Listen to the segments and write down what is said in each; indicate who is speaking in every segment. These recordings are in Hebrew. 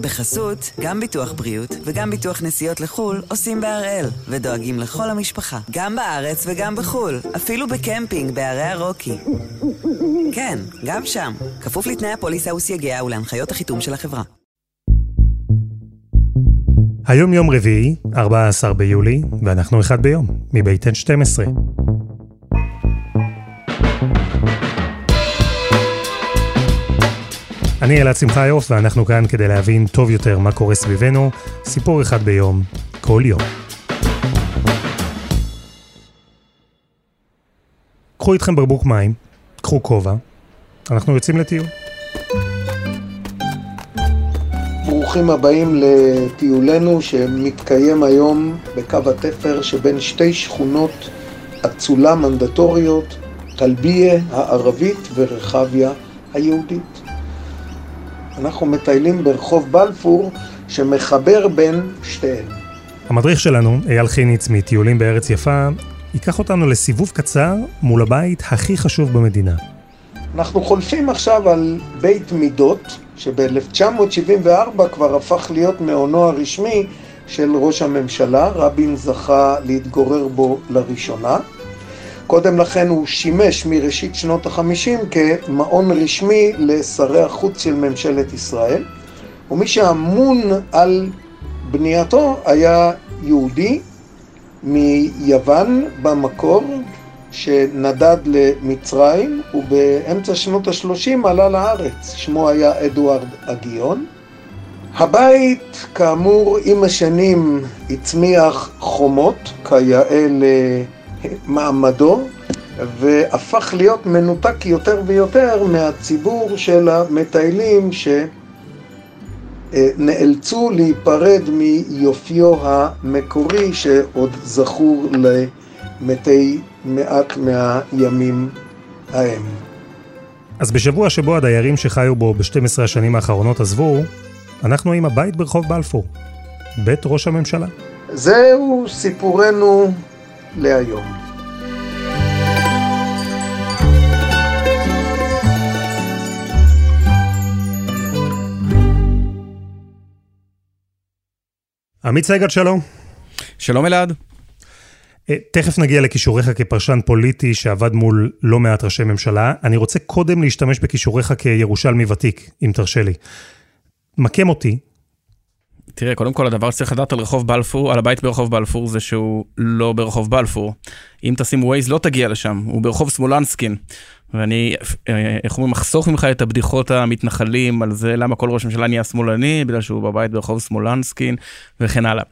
Speaker 1: בחסות, גם ביטוח בריאות וגם ביטוח נסיעות לחו"ל עושים בהראל, ודואגים לכל המשפחה, גם בארץ וגם בחו"ל, אפילו בקמפינג בערי הרוקי. כן, גם שם, כפוף לתנאי הפוליסה וסייגיה ולהנחיות החיתום של החברה.
Speaker 2: היום יום רביעי, 14 ביולי, ואנחנו אחד ביום, מבית N12. אני אלעד שמחיוף, ואנחנו כאן כדי להבין טוב יותר מה קורה סביבנו, סיפור אחד ביום, כל יום. קחו איתכם בקבוק מים, קחו כובע, אנחנו יוצאים לטיול.
Speaker 3: ברוכים הבאים לטיולנו שמתקיים היום בקו התפר שבין שתי שכונות אצולה מנדטוריות, טלביה הערבית ורחביה היהודית. אנחנו מטיילים ברחוב בלפור שמחבר בין שתיהן.
Speaker 2: המדריך שלנו, אייל חיניץ מטיולים בארץ יפה, ייקח אותנו לסיבוב קצר מול הבית הכי חשוב במדינה.
Speaker 3: אנחנו חולפים עכשיו על בית מידות, שב-1974 כבר הפך להיות מעונו הרשמי של ראש הממשלה, רבין זכה להתגורר בו לראשונה. קודם לכן הוא שימש מראשית שנות החמישים כמעון רשמי לשרי החוץ של ממשלת ישראל, ומי שאמון על בנייתו היה יהודי מיוון במקור, שנדד למצרים, ובאמצע שנות השלושים עלה לארץ. שמו היה אדוארד אגיון. הבית, כאמור, עם השנים הצמיח חומות, כיאה למעמדו, והפך להיות מנותק יותר ויותר מהציבור של המטיילים שנאלצו להיפרד מיופיו המקורי שעוד זכור למתי מעט מהימים ההם.
Speaker 2: אז בשבוע שבו הדיירים שחיו בו ב-12 השנים האחרונות עזבו, אנחנו עם הבית ברחוב בלפור, בית ראש הממשלה.
Speaker 3: זהו סיפורנו להיום.
Speaker 2: עמית סגל, שלום.
Speaker 4: שלום אלעד.
Speaker 2: אה, תכף נגיע לכישוריך כפרשן פוליטי שעבד מול לא מעט ראשי ממשלה. אני רוצה קודם להשתמש בכישוריך כירושלמי ותיק, אם תרשה לי. מקם אותי.
Speaker 4: תראה, קודם כל הדבר שצריך לדעת על רחוב בלפור, על הבית ברחוב בלפור, זה שהוא לא ברחוב בלפור. אם תשים ווייז לא תגיע לשם, הוא ברחוב סמולנסקין. ואני, אה, איך אומרים, אחסוך ממך את הבדיחות המתנחלים על זה למה כל ראש ממשלה נהיה שמאלני, בגלל שהוא בבית ברחוב סמולנסקין וכן הלאה.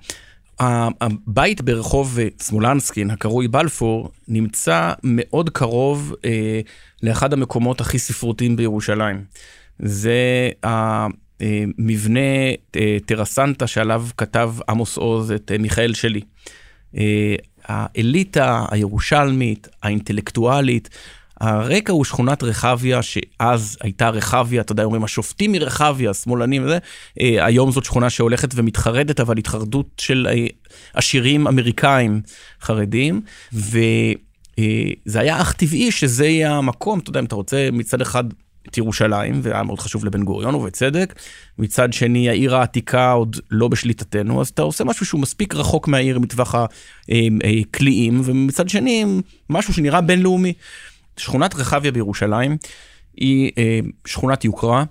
Speaker 4: הבית ברחוב סמולנסקין, הקרוי בלפור, נמצא מאוד קרוב אה, לאחד המקומות הכי ספרותיים בירושלים. זה המבנה אה, טרסנטה שעליו כתב עמוס עוז את אה, מיכאל שלי. אה, האליטה הירושלמית, האינטלקטואלית, הרקע הוא שכונת רחביה, שאז הייתה רחביה, אתה יודע, אומרים השופטים מרחביה, שמאלנים וזה, אה, היום זאת שכונה שהולכת ומתחרדת, אבל התחרדות של אה, עשירים אמריקאים חרדים, וזה אה, היה אך טבעי שזה יהיה המקום, אתה יודע, אם אתה רוצה מצד אחד את ירושלים, והיה מאוד חשוב לבן גוריון, ובצדק. מצד שני, העיר העתיקה עוד לא בשליטתנו, אז אתה עושה משהו שהוא מספיק רחוק מהעיר מטווח הקליעים, ומצד שני, משהו שנראה בינלאומי. שכונת רחביה בירושלים היא אה, שכונת יוקרה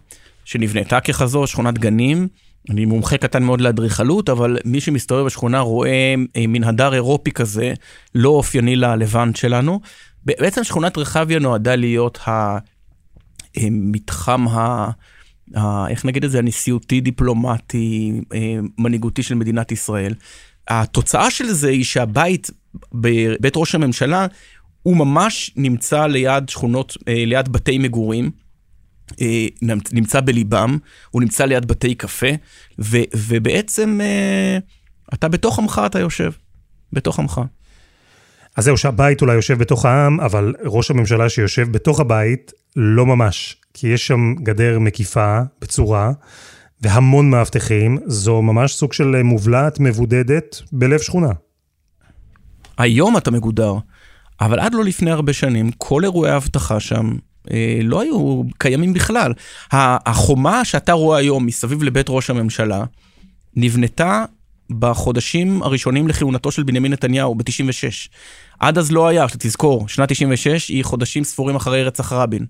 Speaker 4: שנבנתה ככזו, שכונת גנים. אני מומחה קטן מאוד לאדריכלות, אבל מי שמסתובב בשכונה רואה אה, מין הדר אירופי כזה, לא אופייני ללבנט שלנו. בעצם שכונת רחביה נועדה להיות המתחם ה... ה... איך נגיד את זה, הנשיאותי, דיפלומטי, אה, מנהיגותי של מדינת ישראל. התוצאה של זה היא שהבית, בבית ראש הממשלה, הוא ממש נמצא ליד שכונות, אה, ליד בתי מגורים. אה, נמצא בליבם, הוא נמצא ליד בתי קפה, ו, ובעצם אתה בתוך עמך אתה יושב, בתוך עמך.
Speaker 2: אז זהו, שהבית אולי יושב בתוך העם, אבל ראש הממשלה שיושב בתוך הבית, לא ממש. כי יש שם גדר מקיפה, בצורה, והמון מאבטחים, זו ממש סוג של מובלעת מבודדת בלב שכונה.
Speaker 4: היום אתה מגודר. אבל עד לא לפני הרבה שנים, כל אירועי האבטחה שם אה, לא היו קיימים בכלל. החומה שאתה רואה היום מסביב לבית ראש הממשלה, נבנתה בחודשים הראשונים לכהונתו של בנימין נתניהו ב-96. עד אז לא היה, תזכור, שנת 96 היא חודשים ספורים אחרי רצח רבין.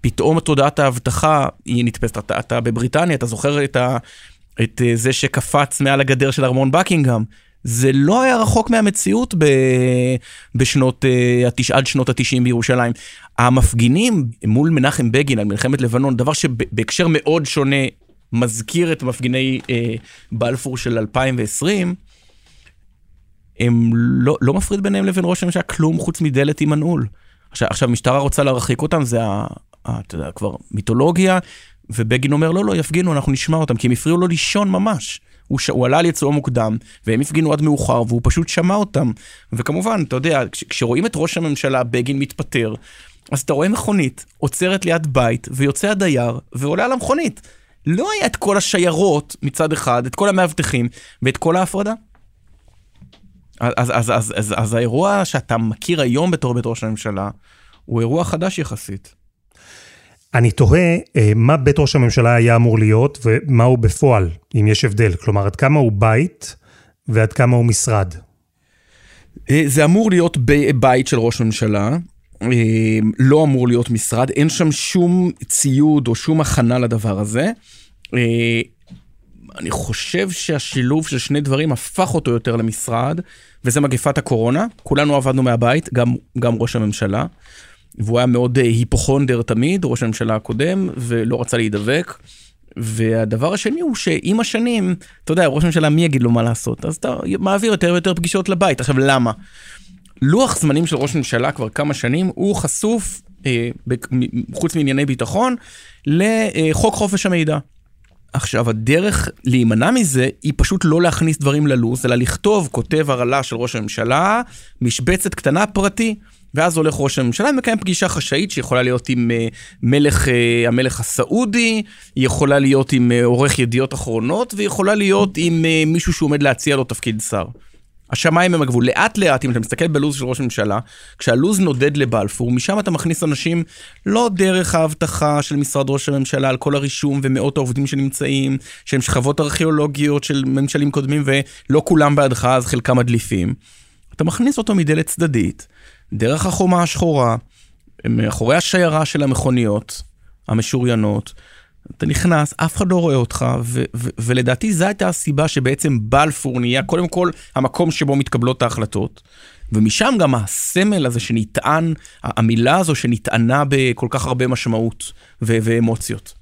Speaker 4: פתאום תודעת האבטחה היא נתפסת, אתה, אתה בבריטניה, אתה זוכר את, ה, את אה, זה שקפץ מעל הגדר של ארמון בקינגהם. זה לא היה רחוק מהמציאות ב, בשנות, uh, עד שנות התשעים בירושלים. המפגינים מול מנחם בגין על מלחמת לבנון, דבר שבהקשר מאוד שונה מזכיר את מפגיני uh, בלפור של 2020, הם לא, לא מפריד ביניהם לבין ראש הממשלה כלום חוץ מדלת עם מנעול. עכשיו, עכשיו משטרה רוצה להרחיק אותם, זה ה, ה, אתה יודע, כבר מיתולוגיה, ובגין אומר, לא, לא, יפגינו, אנחנו נשמע אותם, כי הם הפריעו לו לישון ממש. הוא, ש... הוא עלה על יצאו מוקדם, והם הפגינו עד מאוחר, והוא פשוט שמע אותם. וכמובן, אתה יודע, כש... כשרואים את ראש הממשלה, בגין מתפטר, אז אתה רואה מכונית, עוצרת ליד בית, ויוצא הדייר, ועולה על המכונית. לא היה את כל השיירות מצד אחד, את כל המאבטחים, ואת כל ההפרדה. אז, אז, אז, אז, אז, אז האירוע שאתה מכיר היום בתור בית ראש הממשלה, הוא אירוע חדש יחסית.
Speaker 2: אני תוהה אה, מה בית ראש הממשלה היה אמור להיות ומה הוא בפועל, אם יש הבדל. כלומר, עד כמה הוא בית ועד כמה הוא משרד.
Speaker 4: אה, זה אמור להיות בית של ראש הממשלה, אה, לא אמור להיות משרד, אין שם שום ציוד או שום הכנה לדבר הזה. אני חושב שהשילוב של שני דברים הפך אותו יותר למשרד, וזה מגפת הקורונה. כולנו עבדנו מהבית, גם, גם ראש הממשלה. והוא היה מאוד אה, היפוכונדר תמיד, ראש הממשלה הקודם, ולא רצה להידבק. והדבר השני הוא שעם השנים, אתה יודע, ראש הממשלה, מי יגיד לו מה לעשות? אז אתה מעביר יותר ויותר פגישות לבית. עכשיו, למה? לוח זמנים של ראש ממשלה כבר כמה שנים, הוא חשוף, אה, חוץ מענייני ביטחון, לחוק חופש המידע. עכשיו, הדרך להימנע מזה היא פשוט לא להכניס דברים ללו"ז, אלא לכתוב כותב הרעלה של ראש הממשלה, משבצת קטנה פרטי. ואז הולך ראש הממשלה ומקיים פגישה חשאית שיכולה להיות עם uh, מלך, uh, המלך הסעודי, היא יכולה להיות עם uh, עורך ידיעות אחרונות, ויכולה להיות עם מישהו שעומד להציע לו תפקיד שר. השמיים הם הגבול. לאט לאט, אם אתה מסתכל בלו"ז של ראש הממשלה, כשהלו"ז נודד לבלפור, משם אתה מכניס אנשים לא דרך האבטחה של משרד ראש הממשלה על כל הרישום ומאות העובדים שנמצאים, שהם שכבות ארכיאולוגיות של ממשלים קודמים ולא כולם בעדך, אז חלקם מדליפים. אתה מכניס אותו מדלת צדדית. דרך החומה השחורה, מאחורי השיירה של המכוניות המשוריינות, אתה נכנס, אף אחד לא רואה אותך, ו- ו- ולדעתי זו הייתה הסיבה שבעצם בלפור נהיה קודם כל המקום שבו מתקבלות ההחלטות, ומשם גם הסמל הזה שנטען, המילה הזו שנטענה בכל כך הרבה משמעות ו- ואמוציות.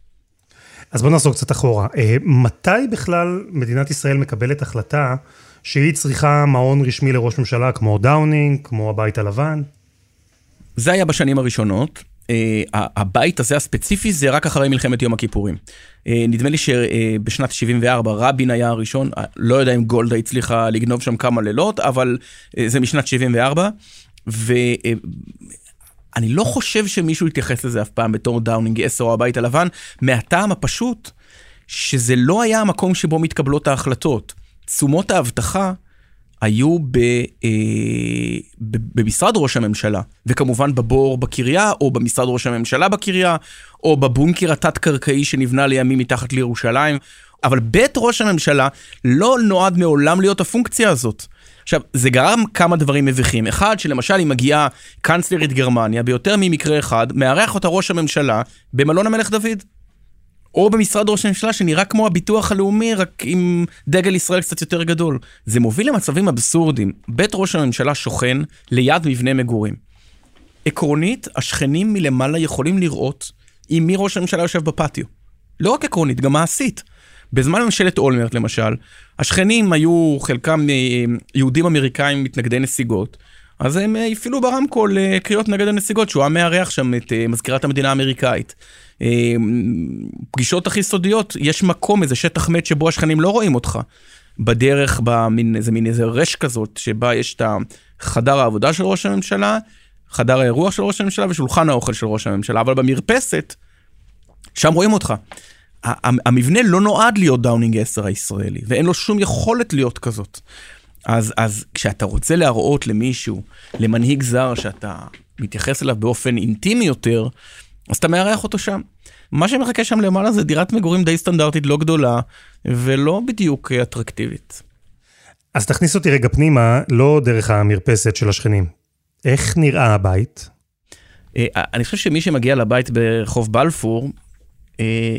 Speaker 2: אז בוא נחזור קצת אחורה. אה, מתי בכלל מדינת ישראל מקבלת החלטה שהיא צריכה מעון רשמי לראש ממשלה כמו דאונינג, כמו הבית הלבן?
Speaker 4: זה היה בשנים הראשונות. אה, הבית הזה הספציפי זה רק אחרי מלחמת יום הכיפורים. אה, נדמה לי שבשנת 74 רבין היה הראשון, אה, לא יודע אם גולדה הצליחה לגנוב שם כמה לילות, אבל אה, זה משנת 74. ואני לא חושב שמישהו יתייחס לזה אף פעם בתור דאונינג 10 או הבית הלבן, מהטעם הפשוט שזה לא היה המקום שבו מתקבלות ההחלטות. תשומות האבטחה היו ב, אה, ב, במשרד ראש הממשלה, וכמובן בבור בקריה, או במשרד ראש הממשלה בקריה, או בבונקר התת-קרקעי שנבנה לימים מתחת לירושלים. אבל בית ראש הממשלה לא נועד מעולם להיות הפונקציה הזאת. עכשיו, זה גרם כמה דברים מביכים. אחד, שלמשל היא מגיעה קאנצלרית גרמניה, ביותר ממקרה אחד, מארח אותה ראש הממשלה במלון המלך דוד. או במשרד ראש הממשלה שנראה כמו הביטוח הלאומי, רק עם דגל ישראל קצת יותר גדול. זה מוביל למצבים אבסורדים. בית ראש הממשלה שוכן ליד מבנה מגורים. עקרונית, השכנים מלמעלה יכולים לראות עם מי ראש הממשלה יושב בפטיו. לא רק עקרונית, גם מעשית. בזמן ממשלת אולמרט למשל, השכנים היו חלקם אה, יהודים אמריקאים מתנגדי נסיגות, אז הם אה, הפעילו ברמקול אה, קריאות נגד הנסיגות, שהוא היה מארח שם את מזכירת המדינה האמריקאית. פגישות הכי סודיות, יש מקום, איזה שטח מת שבו השכנים לא רואים אותך. בדרך, במין, איזה מין איזה רש כזאת, שבה יש את חדר העבודה של ראש הממשלה, חדר האירוח של ראש הממשלה ושולחן האוכל של ראש הממשלה, אבל במרפסת, שם רואים אותך. המבנה לא נועד להיות דאונינג 10 הישראלי, ואין לו שום יכולת להיות כזאת. אז, אז כשאתה רוצה להראות למישהו, למנהיג זר, שאתה מתייחס אליו באופן אינטימי יותר, אז אתה מארח אותו שם. מה שמחכה שם למעלה זה דירת מגורים די סטנדרטית, לא גדולה, ולא בדיוק אטרקטיבית.
Speaker 2: אז תכניס אותי רגע פנימה, לא דרך המרפסת של השכנים. איך נראה הבית?
Speaker 4: אה, אני חושב שמי שמגיע לבית ברחוב בלפור, אה,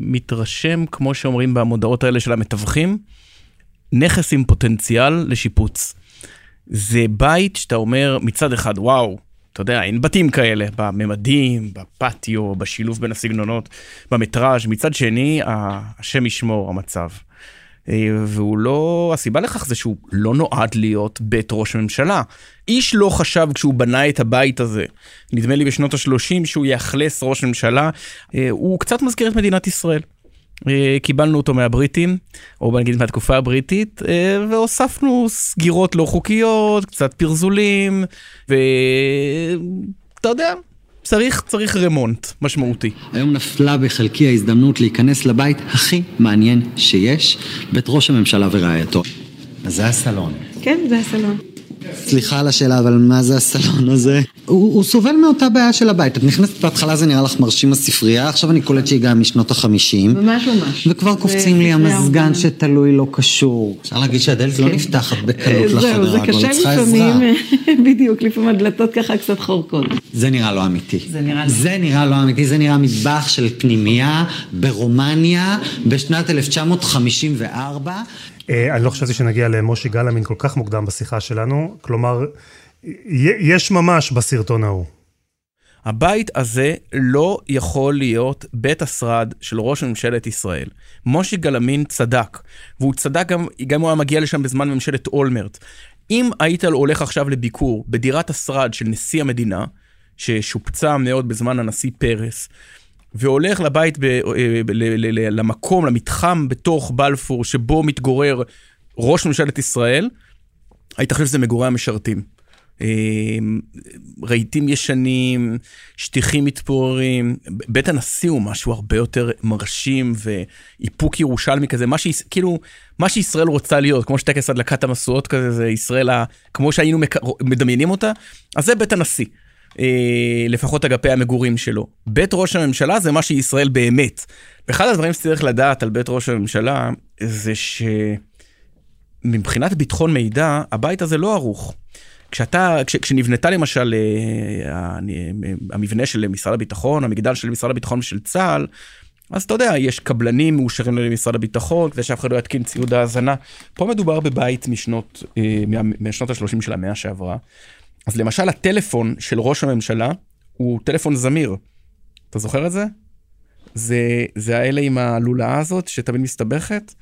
Speaker 4: מתרשם, כמו שאומרים במודעות האלה של המתווכים, נכס עם פוטנציאל לשיפוץ. זה בית שאתה אומר מצד אחד, וואו, אתה יודע, אין בתים כאלה, בממדים, בפטיו, בשילוב בין הסגנונות, במטראז', מצד שני, השם ישמור המצב. אה, והוא לא, הסיבה לכך זה שהוא לא נועד להיות בית ראש הממשלה. איש לא חשב כשהוא בנה את הבית הזה, נדמה לי בשנות ה-30 שהוא יאכלס ראש ממשלה, אה, הוא קצת מזכיר את מדינת ישראל. אה, קיבלנו אותו מהבריטים, או נגיד מהתקופה הבריטית, והוספנו סגירות לא חוקיות, קצת פרזולים, ואתה יודע, צריך, צריך רמונט משמעותי.
Speaker 5: היום נפלה בחלקי ההזדמנות להיכנס לבית הכי מעניין שיש, בית ראש הממשלה ורעייתו. אז זה הסלון.
Speaker 6: כן, זה הסלון.
Speaker 5: סליחה על השאלה, אבל מה זה הסלון הזה? הוא, הוא סובל מאותה בעיה של הבית. את נכנסת בהתחלה זה נראה לך מרשים הספרייה, עכשיו אני קולט שהיא גם משנות החמישים.
Speaker 6: ממש ממש.
Speaker 5: וכבר קופצים לי המזגן שתלוי לא קשור. אפשר להגיד שהדלת לא כן. נפתחת בקלות לחדר,
Speaker 6: אבל צריכה עזרה. זה קשה לפעמים, בדיוק, לפעמים הדלתות ככה קצת חורקות.
Speaker 5: זה נראה לא אמיתי.
Speaker 6: זה נראה
Speaker 5: זה נראה לא אמיתי, זה נראה מטבח של פנימייה ברומניה בשנת 1954.
Speaker 2: אה, אני לא חשבתי שנגיע למושי גלאמין כל כך מוקדם בשיחה שלנו, כלומר, יש ממש בסרטון ההוא.
Speaker 4: הבית הזה לא יכול להיות בית השרד של ראש ממשלת ישראל. מושי גלאמין צדק, והוא צדק גם, גם הוא היה מגיע לשם בזמן ממשלת אולמרט. אם היית הולך עכשיו לביקור בדירת השרד של נשיא המדינה, ששופצה מאוד בזמן הנשיא פרס, והולך לבית, ב, אה, ב, ל, ל, ל, למקום, למתחם בתוך בלפור, שבו מתגורר ראש ממשלת ישראל, היית חושב שזה מגורי המשרתים. אה, רהיטים ישנים, שטיחים מתפוררים, בית הנשיא הוא משהו הרבה יותר מרשים ואיפוק ירושלמי כזה, מה, שיש, כאילו, מה שישראל רוצה להיות, כמו שטקס הדלקת המשואות כזה, זה ישראל, כמו שהיינו מדמיינים אותה, אז זה בית הנשיא. אה, לפחות אגפי המגורים שלו. בית ראש הממשלה זה מה שישראל באמת. ואחד הדברים שצריך לדעת על בית ראש הממשלה זה שמבחינת ביטחון מידע, הבית הזה לא ערוך. כשאתה, כש, כשנבנתה למשל אה, המבנה של משרד הביטחון, המגדל של משרד הביטחון ושל צה"ל, אז אתה יודע, יש קבלנים מאושרים למשרד הביטחון, כדי שאף אחד לא יתקין ציוד האזנה. פה מדובר בבית משנות, אה, משנות ה-30 של המאה שעברה, אז למשל הטלפון של ראש הממשלה הוא טלפון זמיר. אתה זוכר את זה? זה, זה האלה עם הלולאה הזאת שתמיד מסתבכת,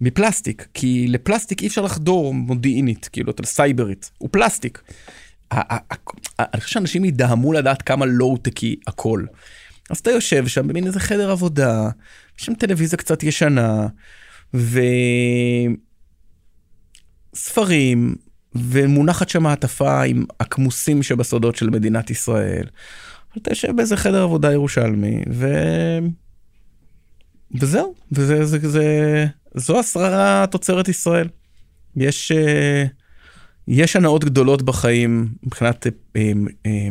Speaker 4: מפלסטיק, כי לפלסטיק אי אפשר לחדור מודיעינית, כאילו, אתה סייברית, הוא פלסטיק. אני חושב שאנשים ידהמו לדעת כמה לואו-טקי הכל. אז אתה יושב שם במין איזה חדר עבודה, יש שם טלוויזיה קצת ישנה, וספרים, ומונחת שם מעטפה עם הכמוסים שבסודות של מדינת ישראל. אתה יושב באיזה חדר עבודה ירושלמי, ו... וזהו, וזה, זה, זה, זו השררה תוצרת ישראל. יש, אה, יש הנאות גדולות בחיים מבחינת אה, אה,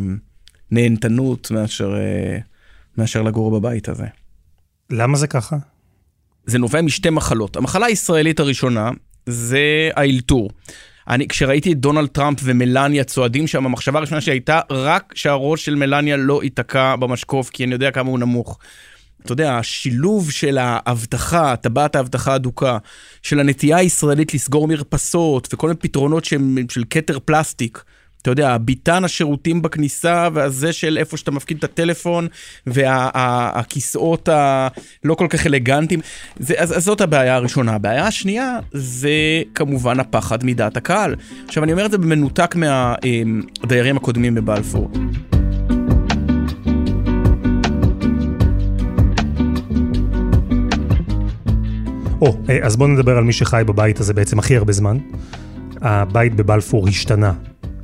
Speaker 4: נהנתנות מאשר, מאשר לגור בבית הזה.
Speaker 2: למה זה ככה?
Speaker 4: זה נובע משתי מחלות. המחלה הישראלית הראשונה זה האלתור. אני, כשראיתי את דונלד טראמפ ומלניה צועדים שם, המחשבה הראשונה שהייתה רק שהראש של מלניה לא ייתקע במשקוף, כי אני יודע כמה הוא נמוך. אתה יודע, השילוב של ההבטחה, טבעת ההבטחה הדוקה, של הנטייה הישראלית לסגור מרפסות וכל מיני פתרונות של כתר פלסטיק. אתה יודע, ביתן השירותים בכניסה, והזה של איפה שאתה מפקיד את הטלפון, והכיסאות הלא כל כך אלגנטיים. זה, אז, אז זאת הבעיה הראשונה. הבעיה השנייה זה כמובן הפחד מדעת הקהל. עכשיו, אני אומר את זה במנותק מהדיירים אמ, הקודמים בבלפור.
Speaker 2: או, אה, אז בואו נדבר על מי שחי בבית הזה בעצם הכי הרבה זמן. הבית בבלפור השתנה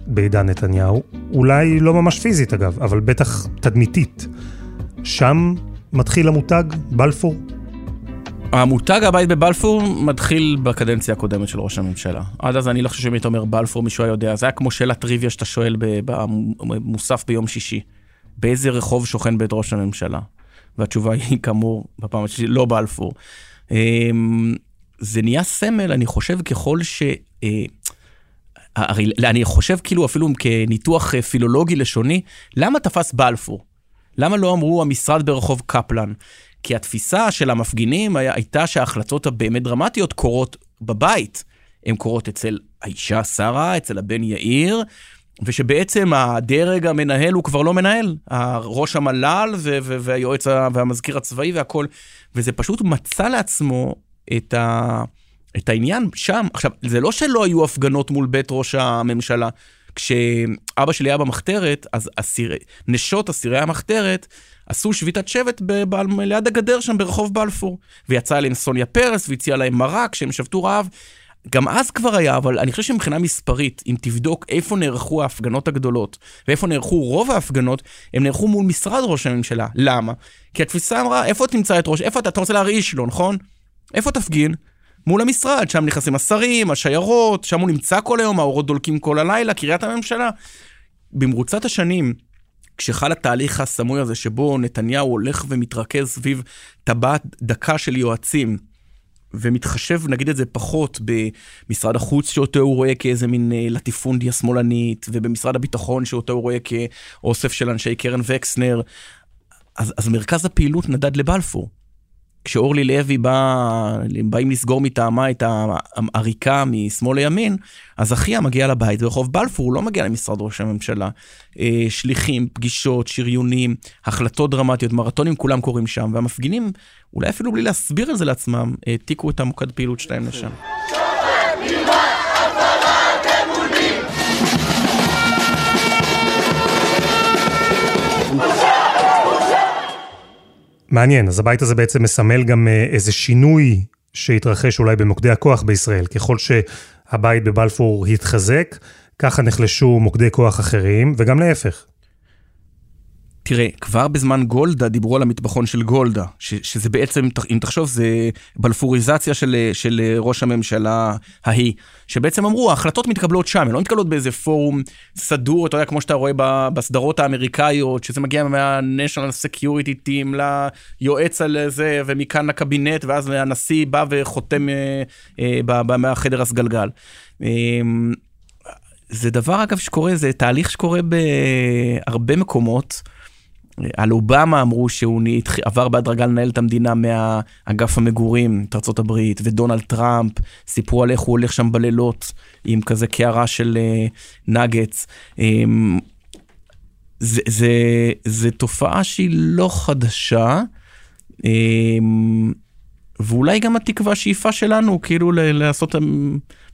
Speaker 2: בעידן נתניהו, אולי לא ממש פיזית אגב, אבל בטח תדמיתית. שם מתחיל המותג בלפור?
Speaker 4: המותג הבית בבלפור מתחיל בקדנציה הקודמת של ראש הממשלה. עד אז אני לא חושב שאם היית אומר בלפור מישהו היה יודע, זה היה כמו שאלת טריוויה שאתה שואל במוסף ביום שישי. באיזה רחוב שוכן בית ראש הממשלה? והתשובה היא כאמור, בפעם השלישית, לא בלפור. אמ, זה נהיה סמל, אני חושב, ככל ש... הרי אני חושב כאילו אפילו כניתוח אה, פילולוגי לשוני, למה תפס בלפור? למה לא אמרו המשרד ברחוב קפלן? כי התפיסה של המפגינים הייתה שההחלטות הבאמת דרמטיות קורות בבית. הן קורות אצל האישה שרה, אצל הבן יאיר, ושבעצם הדרג המנהל הוא כבר לא מנהל, ראש המל"ל והיועץ והמזכיר הצבאי והכל, וזה פשוט מצא לעצמו את, ה, את העניין שם. עכשיו, זה לא שלא היו הפגנות מול בית ראש הממשלה. כשאבא שלי היה במחתרת, אז אסיר, נשות אסירי המחתרת עשו שביתת שבט ב, ליד הגדר שם ברחוב בלפור. ויצאה אליהם סוניה פרס והציעה להם מרק שהם שבתו רעב. גם אז כבר היה, אבל אני חושב שמבחינה מספרית, אם תבדוק איפה נערכו ההפגנות הגדולות ואיפה נערכו רוב ההפגנות, הם נערכו מול משרד ראש הממשלה. למה? כי התפיסה אמרה, איפה תמצא את ראש, איפה אתה, אתה רוצה להרעיש לו, נכון? איפה תפגין? מול המשרד, שם נכנסים השרים, השיירות, שם הוא נמצא כל היום, האורות דולקים כל הלילה, קריית הממשלה. במרוצת השנים, כשחל התהליך הסמוי הזה, שבו נתניהו הולך ומתרכז סביב טבעת דקה של יועצים, ומתחשב, נגיד את זה פחות, במשרד החוץ שאותו הוא רואה כאיזה מין אה, לטיפונדיה שמאלנית, ובמשרד הביטחון שאותו הוא רואה כאוסף של אנשי קרן וקסנר, אז, אז מרכז הפעילות נדד לבלפור. כשאורלי לוי באה, באים לסגור מטעמה את העריקה משמאל לימין, אז אחיה מגיע לבית ברחוב בלפור, הוא לא מגיע למשרד ראש הממשלה. אה, שליחים, פגישות, שריונים, החלטות דרמטיות, מרתונים, כולם קורים שם, והמפגינים, אולי אפילו בלי להסביר את זה לעצמם, העתיקו את המוקד פעילות שלהם לשם.
Speaker 2: מעניין, אז הבית הזה בעצם מסמל גם אה, איזה שינוי שהתרחש אולי במוקדי הכוח בישראל. ככל שהבית בבלפור התחזק, ככה נחלשו מוקדי כוח אחרים, וגם להפך.
Speaker 4: תראה, כבר בזמן גולדה דיברו על המטבחון של גולדה, ש, שזה בעצם, אם תחשוב, זה בלפוריזציה של, של ראש הממשלה ההיא, שבעצם אמרו, ההחלטות מתקבלות שם, הן לא מתקבלות באיזה פורום סדור, אתה יודע, כמו שאתה רואה בסדרות האמריקאיות, שזה מגיע מה-National Security Team ליועץ על זה, ומכאן לקבינט, ואז הנשיא בא וחותם אה, אה, מהחדר הסגלגל. אה, זה דבר, אגב, שקורה, זה תהליך שקורה בהרבה מקומות. על אובמה אמרו שהוא עבר בהדרגה לנהל את המדינה מהאגף המגורים, את הברית, ודונלד טראמפ, סיפרו על איך הוא הולך שם בלילות עם כזה קערה של. אה, אמ, זה, זה, זה תופעה שהיא לא חדשה, אמ, ואולי גם התקווה, השאיפה שלנו, כאילו לעשות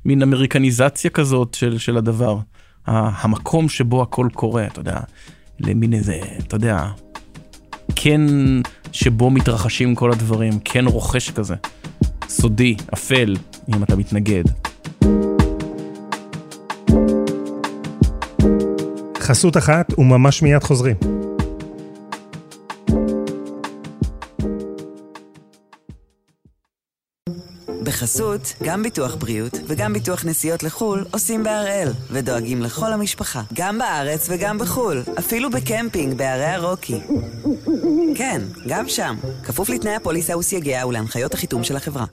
Speaker 4: מין אמריקניזציה כזאת של, של הדבר. המקום שבו הכל קורה, אתה יודע. למין איזה, אתה יודע, כן שבו מתרחשים כל הדברים, כן רוכש כזה, סודי, אפל, אם אתה מתנגד.
Speaker 2: חסות אחת וממש מיד חוזרים.
Speaker 1: בחסות, גם ביטוח בריאות וגם ביטוח נסיעות לחו"ל עושים בהראל, ודואגים לכל המשפחה, גם בארץ וגם בחו"ל, אפילו בקמפינג בערי הרוקי. כן, גם שם, כפוף לתנאי הפוליסה וסייגיה ולהנחיות החיתום של החברה.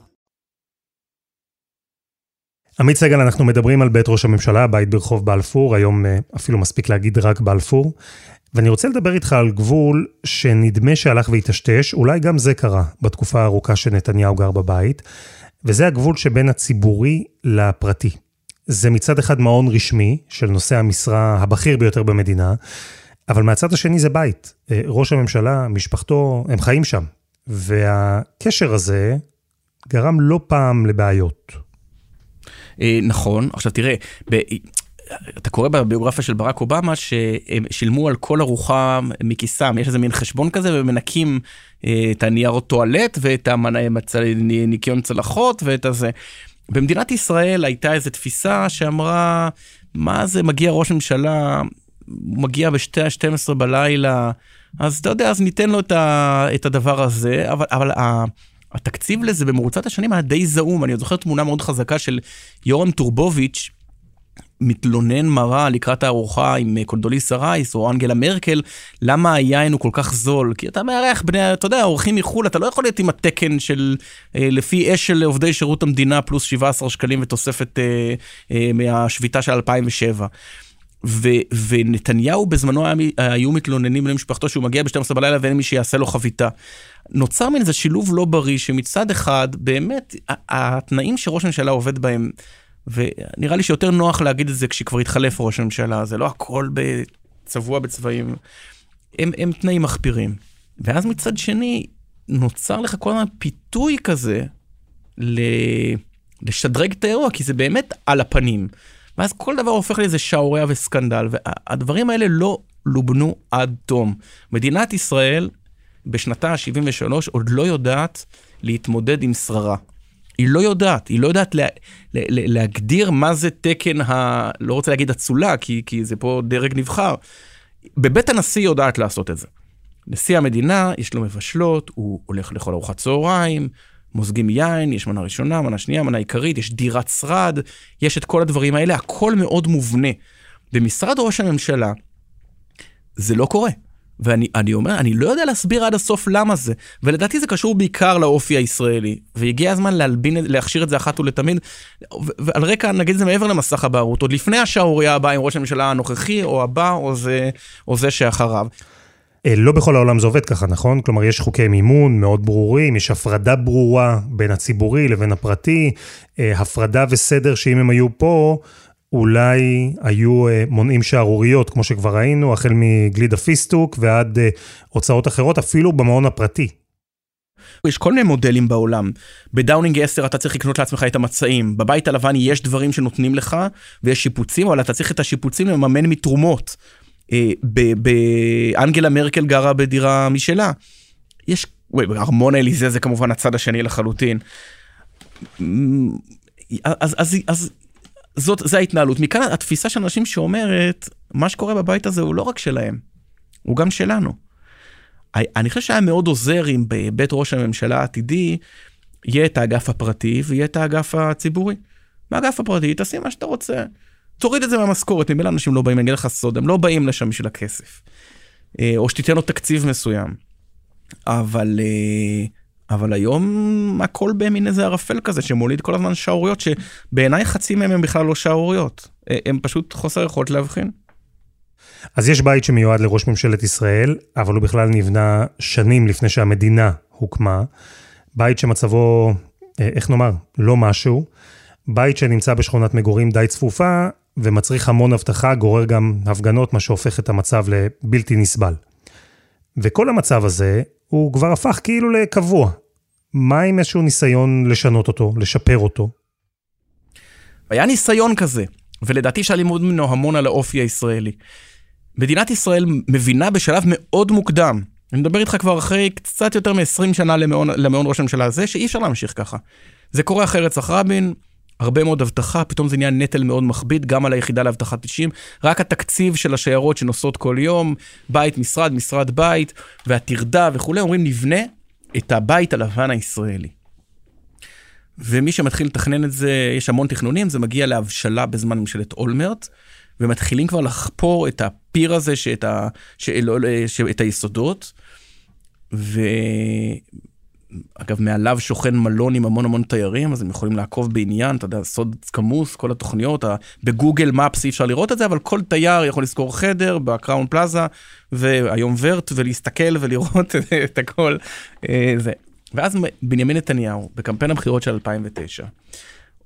Speaker 2: עמית סגל, אנחנו מדברים על בית ראש הממשלה, הבית ברחוב בלפור, היום אה, אפילו מספיק להגיד רק בלפור. ואני רוצה לדבר איתך על גבול שנדמה שהלך והיטשטש, אולי גם זה קרה בתקופה הארוכה שנתניהו גר בבית. וזה הגבול שבין הציבורי לפרטי. זה מצד אחד מעון רשמי של נושא המשרה הבכיר ביותר במדינה, אבל מהצד השני זה בית. אה, ראש הממשלה, משפחתו, הם חיים שם. והקשר הזה גרם לא פעם לבעיות.
Speaker 4: אה, נכון, עכשיו תראה, אתה קורא בביוגרפיה של ברק אובמה שהם שילמו על כל ארוחה מכיסם, יש איזה מין חשבון כזה ומנקים אה, את הניירות טואלט ואת ניקיון צלחות ואת הזה. במדינת ישראל הייתה איזו תפיסה שאמרה, מה זה מגיע ראש ממשלה, מגיע בשתי ה-12 בלילה, אז אתה יודע, אז ניתן לו את, ה, את הדבר הזה, אבל, אבל התקציב לזה במרוצת השנים היה די זעום, אני זוכר תמונה מאוד חזקה של יורם טורבוביץ', מתלונן מרה לקראת הארוחה עם קונדוליסה רייס או אנגלה מרקל, למה היין הוא כל כך זול? כי אתה מארח בני, אתה יודע, אורחים מחו"ל, אתה לא יכול להיות עם התקן של, אה, לפי אש של עובדי שירות המדינה, פלוס 17 שקלים ותוספת אה, אה, מהשביתה של 2007. ו, ונתניהו בזמנו היה, היו מתלוננים למשפחתו שהוא מגיע ב-12 בלילה ואין מי שיעשה לו חביתה. נוצר מן איזה שילוב לא בריא שמצד אחד באמת התנאים שראש הממשלה עובד בהם ונראה לי שיותר נוח להגיד את זה כשכבר התחלף ראש הממשלה, זה לא הכל צבוע בצבעים, הם, הם תנאים מחפירים. ואז מצד שני, נוצר לך כל הזמן פיתוי כזה ל... לשדרג את האירוע, כי זה באמת על הפנים. ואז כל דבר הופך לאיזה שעוריה וסקנדל, והדברים האלה לא לובנו עד תום. מדינת ישראל בשנתה ה-73 עוד לא יודעת להתמודד עם שררה. היא לא יודעת, היא לא יודעת לה, לה, לה, להגדיר מה זה תקן ה... לא רוצה להגיד אצולה, כי, כי זה פה דרג נבחר. בבית הנשיא יודעת לעשות את זה. נשיא המדינה, יש לו מבשלות, הוא הולך לאכול ארוחת צהריים, מוזגים יין, יש מנה ראשונה, מנה שנייה, מנה עיקרית, יש דירת שרד, יש את כל הדברים האלה, הכל מאוד מובנה. במשרד ראש הממשלה, זה לא קורה. ואני אומר, אני לא יודע להסביר עד הסוף למה זה, ולדעתי זה קשור בעיקר לאופי הישראלי, והגיע הזמן להלבין, להכשיר את זה אחת ולתמיד, ועל רקע, נגיד את זה מעבר למסך הבערות, עוד לפני השערורייה הבאה עם ראש הממשלה הנוכחי, או הבא, או זה, או זה שאחריו.
Speaker 2: אה, לא בכל העולם זה עובד ככה, נכון? כלומר, יש חוקי מימון מאוד ברורים, יש הפרדה ברורה בין הציבורי לבין הפרטי, אה, הפרדה וסדר שאם הם היו פה, אולי היו אה, מונעים שערוריות, כמו שכבר ראינו, החל מגלידה פיסטוק ועד אה, הוצאות אחרות, אפילו במעון הפרטי.
Speaker 4: יש כל מיני מודלים בעולם. בדאונינג 10 אתה צריך לקנות לעצמך את המצעים. בבית הלבן יש דברים שנותנים לך, ויש שיפוצים, אבל אתה צריך את השיפוצים לממן מתרומות. אה, באנגלה מרקל גרה בדירה משלה. יש, ארמון אליזה זה כמובן הצד השני לחלוטין. אז, אז, אז זאת, זה ההתנהלות. מכאן התפיסה של אנשים שאומרת, מה שקורה בבית הזה הוא לא רק שלהם, הוא גם שלנו. אני חושב שהיה מאוד עוזר אם בבית ראש הממשלה העתידי, יהיה את האגף הפרטי ויהיה את האגף הציבורי. באגף הפרטי תשים מה שאתה רוצה. תוריד את זה מהמשכורת, ממילא אנשים לא באים, אני אגיד לך סוד, הם לא באים לשם בשביל הכסף. אה, או שתיתן לו תקציב מסוים. אבל אה, אבל היום הכל במין איזה ערפל כזה שמוליד כל הזמן שערוריות שבעיניי חצי מהם הם בכלל לא שערוריות, הם פשוט חוסר יכולת להבחין.
Speaker 2: אז יש בית שמיועד לראש ממשלת ישראל, אבל הוא בכלל נבנה שנים לפני שהמדינה הוקמה. בית שמצבו, אה, איך נאמר, לא משהו. בית שנמצא בשכונת מגורים די צפופה ומצריך המון אבטחה, גורר גם הפגנות, מה שהופך את המצב לבלתי נסבל. וכל המצב הזה הוא כבר הפך כאילו לקבוע. מה עם איזשהו ניסיון לשנות אותו, לשפר אותו?
Speaker 4: היה ניסיון כזה, ולדעתי אפשר ללמוד ממנו המון על האופי הישראלי. מדינת ישראל מבינה בשלב מאוד מוקדם, אני מדבר איתך כבר אחרי קצת יותר מ-20 שנה למעון, למעון ראש הממשלה הזה, שאי אפשר להמשיך ככה. זה קורה אחרי רצח רבין, הרבה מאוד אבטחה, פתאום זה נהיה נטל מאוד מכביד, גם על היחידה לאבטחת 90. רק התקציב של השיירות שנוסעות כל יום, בית, משרד, משרד, בית, והטרדה וכולי, אומרים נבנה את הבית הלבן הישראלי. ומי שמתחיל לתכנן את זה, יש המון תכנונים, זה מגיע להבשלה בזמן ממשלת אולמרט, ומתחילים כבר לחפור את הפיר הזה, שאת ה, שלא, שאת היסודות. ו... אגב, מעליו שוכן מלון עם המון המון תיירים, אז הם יכולים לעקוב בעניין, אתה יודע, סוד כמוס, כל התוכניות, בגוגל מפס אי אפשר לראות את זה, אבל כל תייר יכול לזכור חדר בקראון פלאזה, והיום ורט, ולהסתכל ולראות את הכל. אה, זה. ואז בנימין נתניהו, בקמפיין הבחירות של 2009,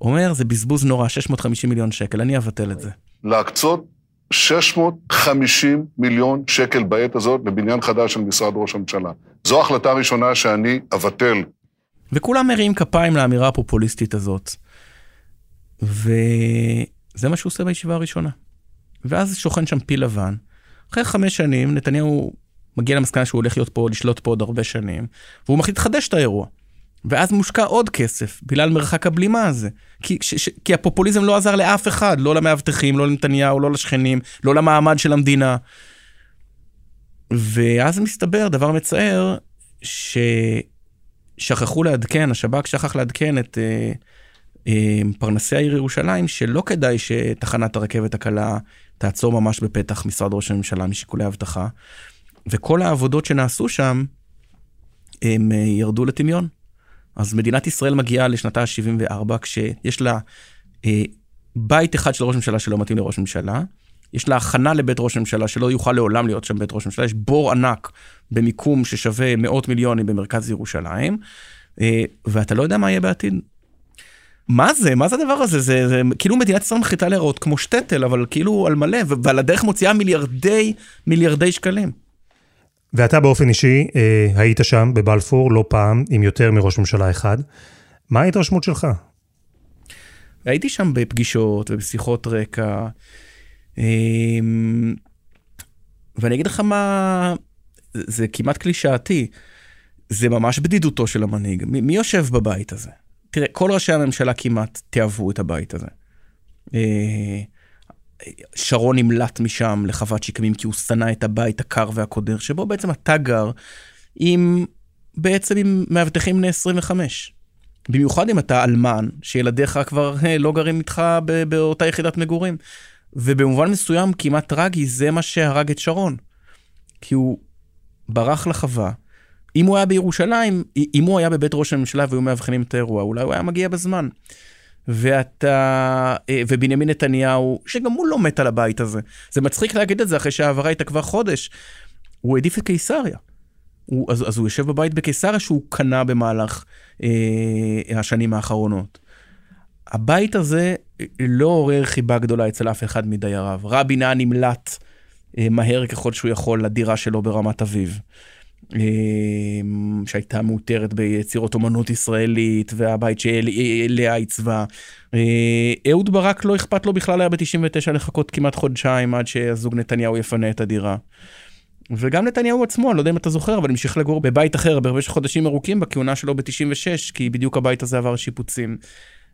Speaker 4: אומר, זה בזבוז נורא, 650 מיליון שקל, אני אבטל את זה.
Speaker 7: להקצות 650 מיליון שקל בעת הזאת לבניין חדש של משרד ראש הממשלה. זו החלטה ראשונה שאני אבטל.
Speaker 4: וכולם מריעים כפיים לאמירה הפופוליסטית הזאת. וזה מה שהוא עושה בישיבה הראשונה. ואז שוכן שם פיל לבן. אחרי חמש שנים נתניהו מגיע למסקנה שהוא הולך להיות פה, לשלוט פה עוד הרבה שנים, והוא מחליט לחדש את האירוע. ואז מושקע עוד כסף, בגלל מרחק הבלימה הזה. כי, ש, ש, כי הפופוליזם לא עזר לאף אחד, לא למאבטחים, לא לנתניהו, לא לשכנים, לא למעמד של המדינה. ואז מסתבר, דבר מצער, ששכחו לעדכן, השב"כ שכח לעדכן את, אה, אה, פרנסי העיר ירושלים, שלא כדאי שתחנת הרכבת הקלה תעצור ממש בפתח משרד ראש הממשלה משיקולי אבטחה, וכל העבודות שנעשו שם, הם אה, ירדו לטמיון. אז מדינת ישראל מגיעה לשנתה ה-74, כשיש לה אה, בית אחד של ראש ממשלה שלא מתאים לראש ממשלה, יש לה הכנה לבית ראש ממשלה שלא יוכל לעולם להיות שם בית ראש ממשלה, יש בור ענק במיקום ששווה מאות מיליונים במרכז ירושלים, אה, ואתה לא יודע מה יהיה בעתיד. מה זה? מה זה הדבר הזה? זה, זה כאילו מדינת ישראל מחליטה להיראות כמו שטטל, אבל כאילו על מלא, ועל הדרך מוציאה מיליארדי מיליארדי שקלים.
Speaker 2: ואתה באופן אישי אה, היית שם בבלפור לא פעם עם יותר מראש ממשלה אחד. מה ההתרשמות שלך?
Speaker 4: הייתי שם בפגישות ובשיחות רקע, אה, ואני אגיד לך מה, זה כמעט קלישאתי, זה ממש בדידותו של המנהיג. מי, מי יושב בבית הזה? תראה, כל ראשי הממשלה כמעט תיעבו את הבית הזה. אה, שרון נמלט משם לחוות שקמים כי הוא שנא את הבית הקר והקודר, שבו בעצם אתה גר עם, בעצם עם מאבטחים בני 25. במיוחד אם אתה אלמן, שילדיך כבר hey, לא גרים איתך באותה יחידת מגורים. ובמובן מסוים כמעט טרגי, זה מה שהרג את שרון. כי הוא ברח לחווה. אם הוא היה בירושלים, אם הוא היה בבית ראש הממשלה והיו מאבחנים את האירוע, אולי הוא היה מגיע בזמן. ואתה, אה, ובנימין נתניהו, שגם הוא לא מת על הבית הזה. זה מצחיק להגיד את זה אחרי שההעברה כבר חודש. הוא העדיף את קיסריה. הוא, אז, אז הוא יושב בבית בקיסריה שהוא קנה במהלך אה, השנים האחרונות. הבית הזה לא עורר חיבה גדולה אצל אף אחד מדייריו. רבין היה נמלט אה, מהר ככל שהוא יכול לדירה שלו ברמת אביב. אמ, שהייתה מאותרת ביצירות אומנות ישראלית, והבית שאליה עיצבה. אה, אהוד ברק לא אכפת לו בכלל היה ב-99 לחכות כמעט חודשיים עד שהזוג נתניהו יפנה את הדירה. וגם נתניהו עצמו, אני לא יודע אם אתה זוכר, אבל המשיך לגור בבית אחר במשך חודשים ארוכים בכהונה שלו ב-96, כי בדיוק הבית הזה עבר שיפוצים.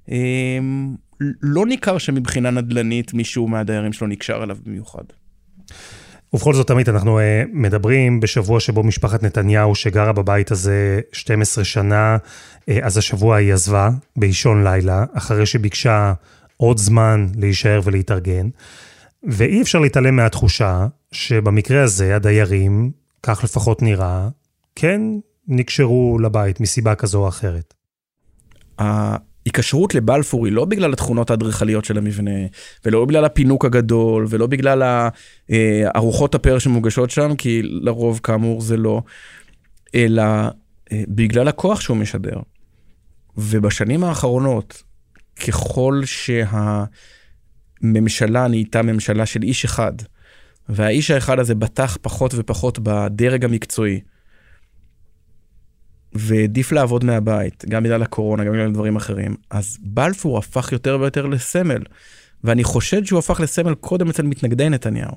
Speaker 4: אמ, לא ניכר שמבחינה נדל"נית מישהו מהדיירים שלו נקשר אליו במיוחד.
Speaker 2: ובכל זאת, עמית, אנחנו uh, מדברים בשבוע שבו משפחת נתניהו, שגרה בבית הזה 12 שנה, uh, אז השבוע היא עזבה באישון לילה, אחרי שביקשה עוד זמן להישאר ולהתארגן. ואי אפשר להתעלם מהתחושה שבמקרה הזה הדיירים, כך לפחות נראה, כן נקשרו לבית מסיבה כזו או אחרת.
Speaker 4: היקשרות לבלפור היא לא בגלל התכונות האדריכליות של המבנה, ולא בגלל הפינוק הגדול, ולא בגלל אה, ארוחות הפאר שמוגשות שם, כי לרוב כאמור זה לא, אלא אה, בגלל הכוח שהוא משדר. ובשנים האחרונות, ככל שהממשלה נהייתה ממשלה של איש אחד, והאיש האחד הזה בטח פחות ופחות בדרג המקצועי, והעדיף לעבוד מהבית, גם בגלל הקורונה, גם בגלל דברים אחרים, אז בלפור הפך יותר ויותר לסמל. ואני חושד שהוא הפך לסמל קודם אצל מתנגדי נתניהו.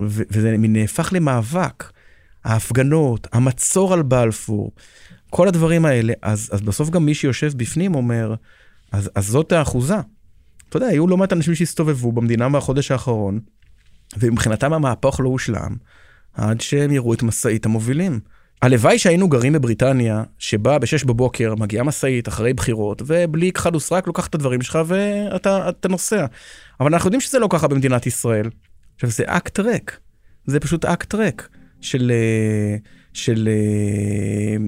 Speaker 4: ו- וזה נהפך למאבק. ההפגנות, המצור על בלפור, כל הדברים האלה, אז, אז בסוף גם מי שיושב בפנים אומר, אז, אז זאת האחוזה. אתה יודע, היו לא מעט אנשים שהסתובבו במדינה מהחודש האחרון, ומבחינתם המהפך לא הושלם, עד שהם יראו את משאית המובילים. הלוואי שהיינו גרים בבריטניה, שבה ב-6 בבוקר מגיעה משאית אחרי בחירות, ובלי כחל וסרק לוקח את הדברים שלך ואתה נוסע. אבל אנחנו יודעים שזה לא ככה במדינת ישראל. עכשיו זה אקט ריק, זה פשוט אקט ריק של, אה, של של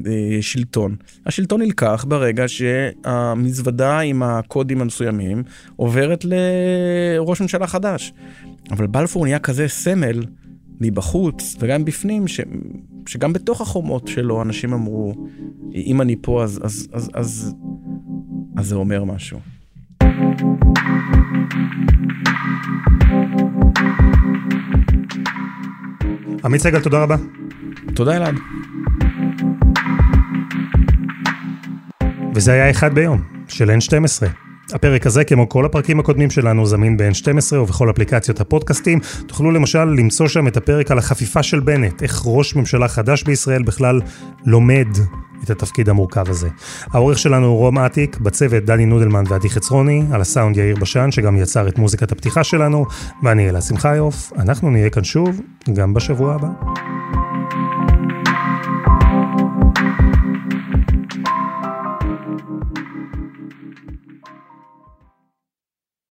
Speaker 4: אה, שלטון. השלטון נלקח ברגע שהמזוודה עם הקודים המסוימים עוברת לראש ממשלה חדש. אבל בלפור נהיה כזה סמל מבחוץ וגם בפנים, ש... שגם בתוך החומות שלו אנשים אמרו, אם אני פה אז, אז, אז, אז, אז זה אומר משהו.
Speaker 2: עמית סגל, תודה רבה.
Speaker 4: תודה אלעד.
Speaker 2: וזה היה אחד ביום, של N12. הפרק הזה, כמו כל הפרקים הקודמים שלנו, זמין ב-N12 ובכל אפליקציות הפודקאסטים. תוכלו למשל למצוא שם את הפרק על החפיפה של בנט, איך ראש ממשלה חדש בישראל בכלל לומד את התפקיד המורכב הזה. העורך שלנו הוא רום אטיק, בצוות דני נודלמן ועדי חצרוני, על הסאונד יאיר בשן, שגם יצר את מוזיקת הפתיחה שלנו, ואני אלעד שמחיוף. אנחנו נהיה כאן שוב, גם בשבוע הבא.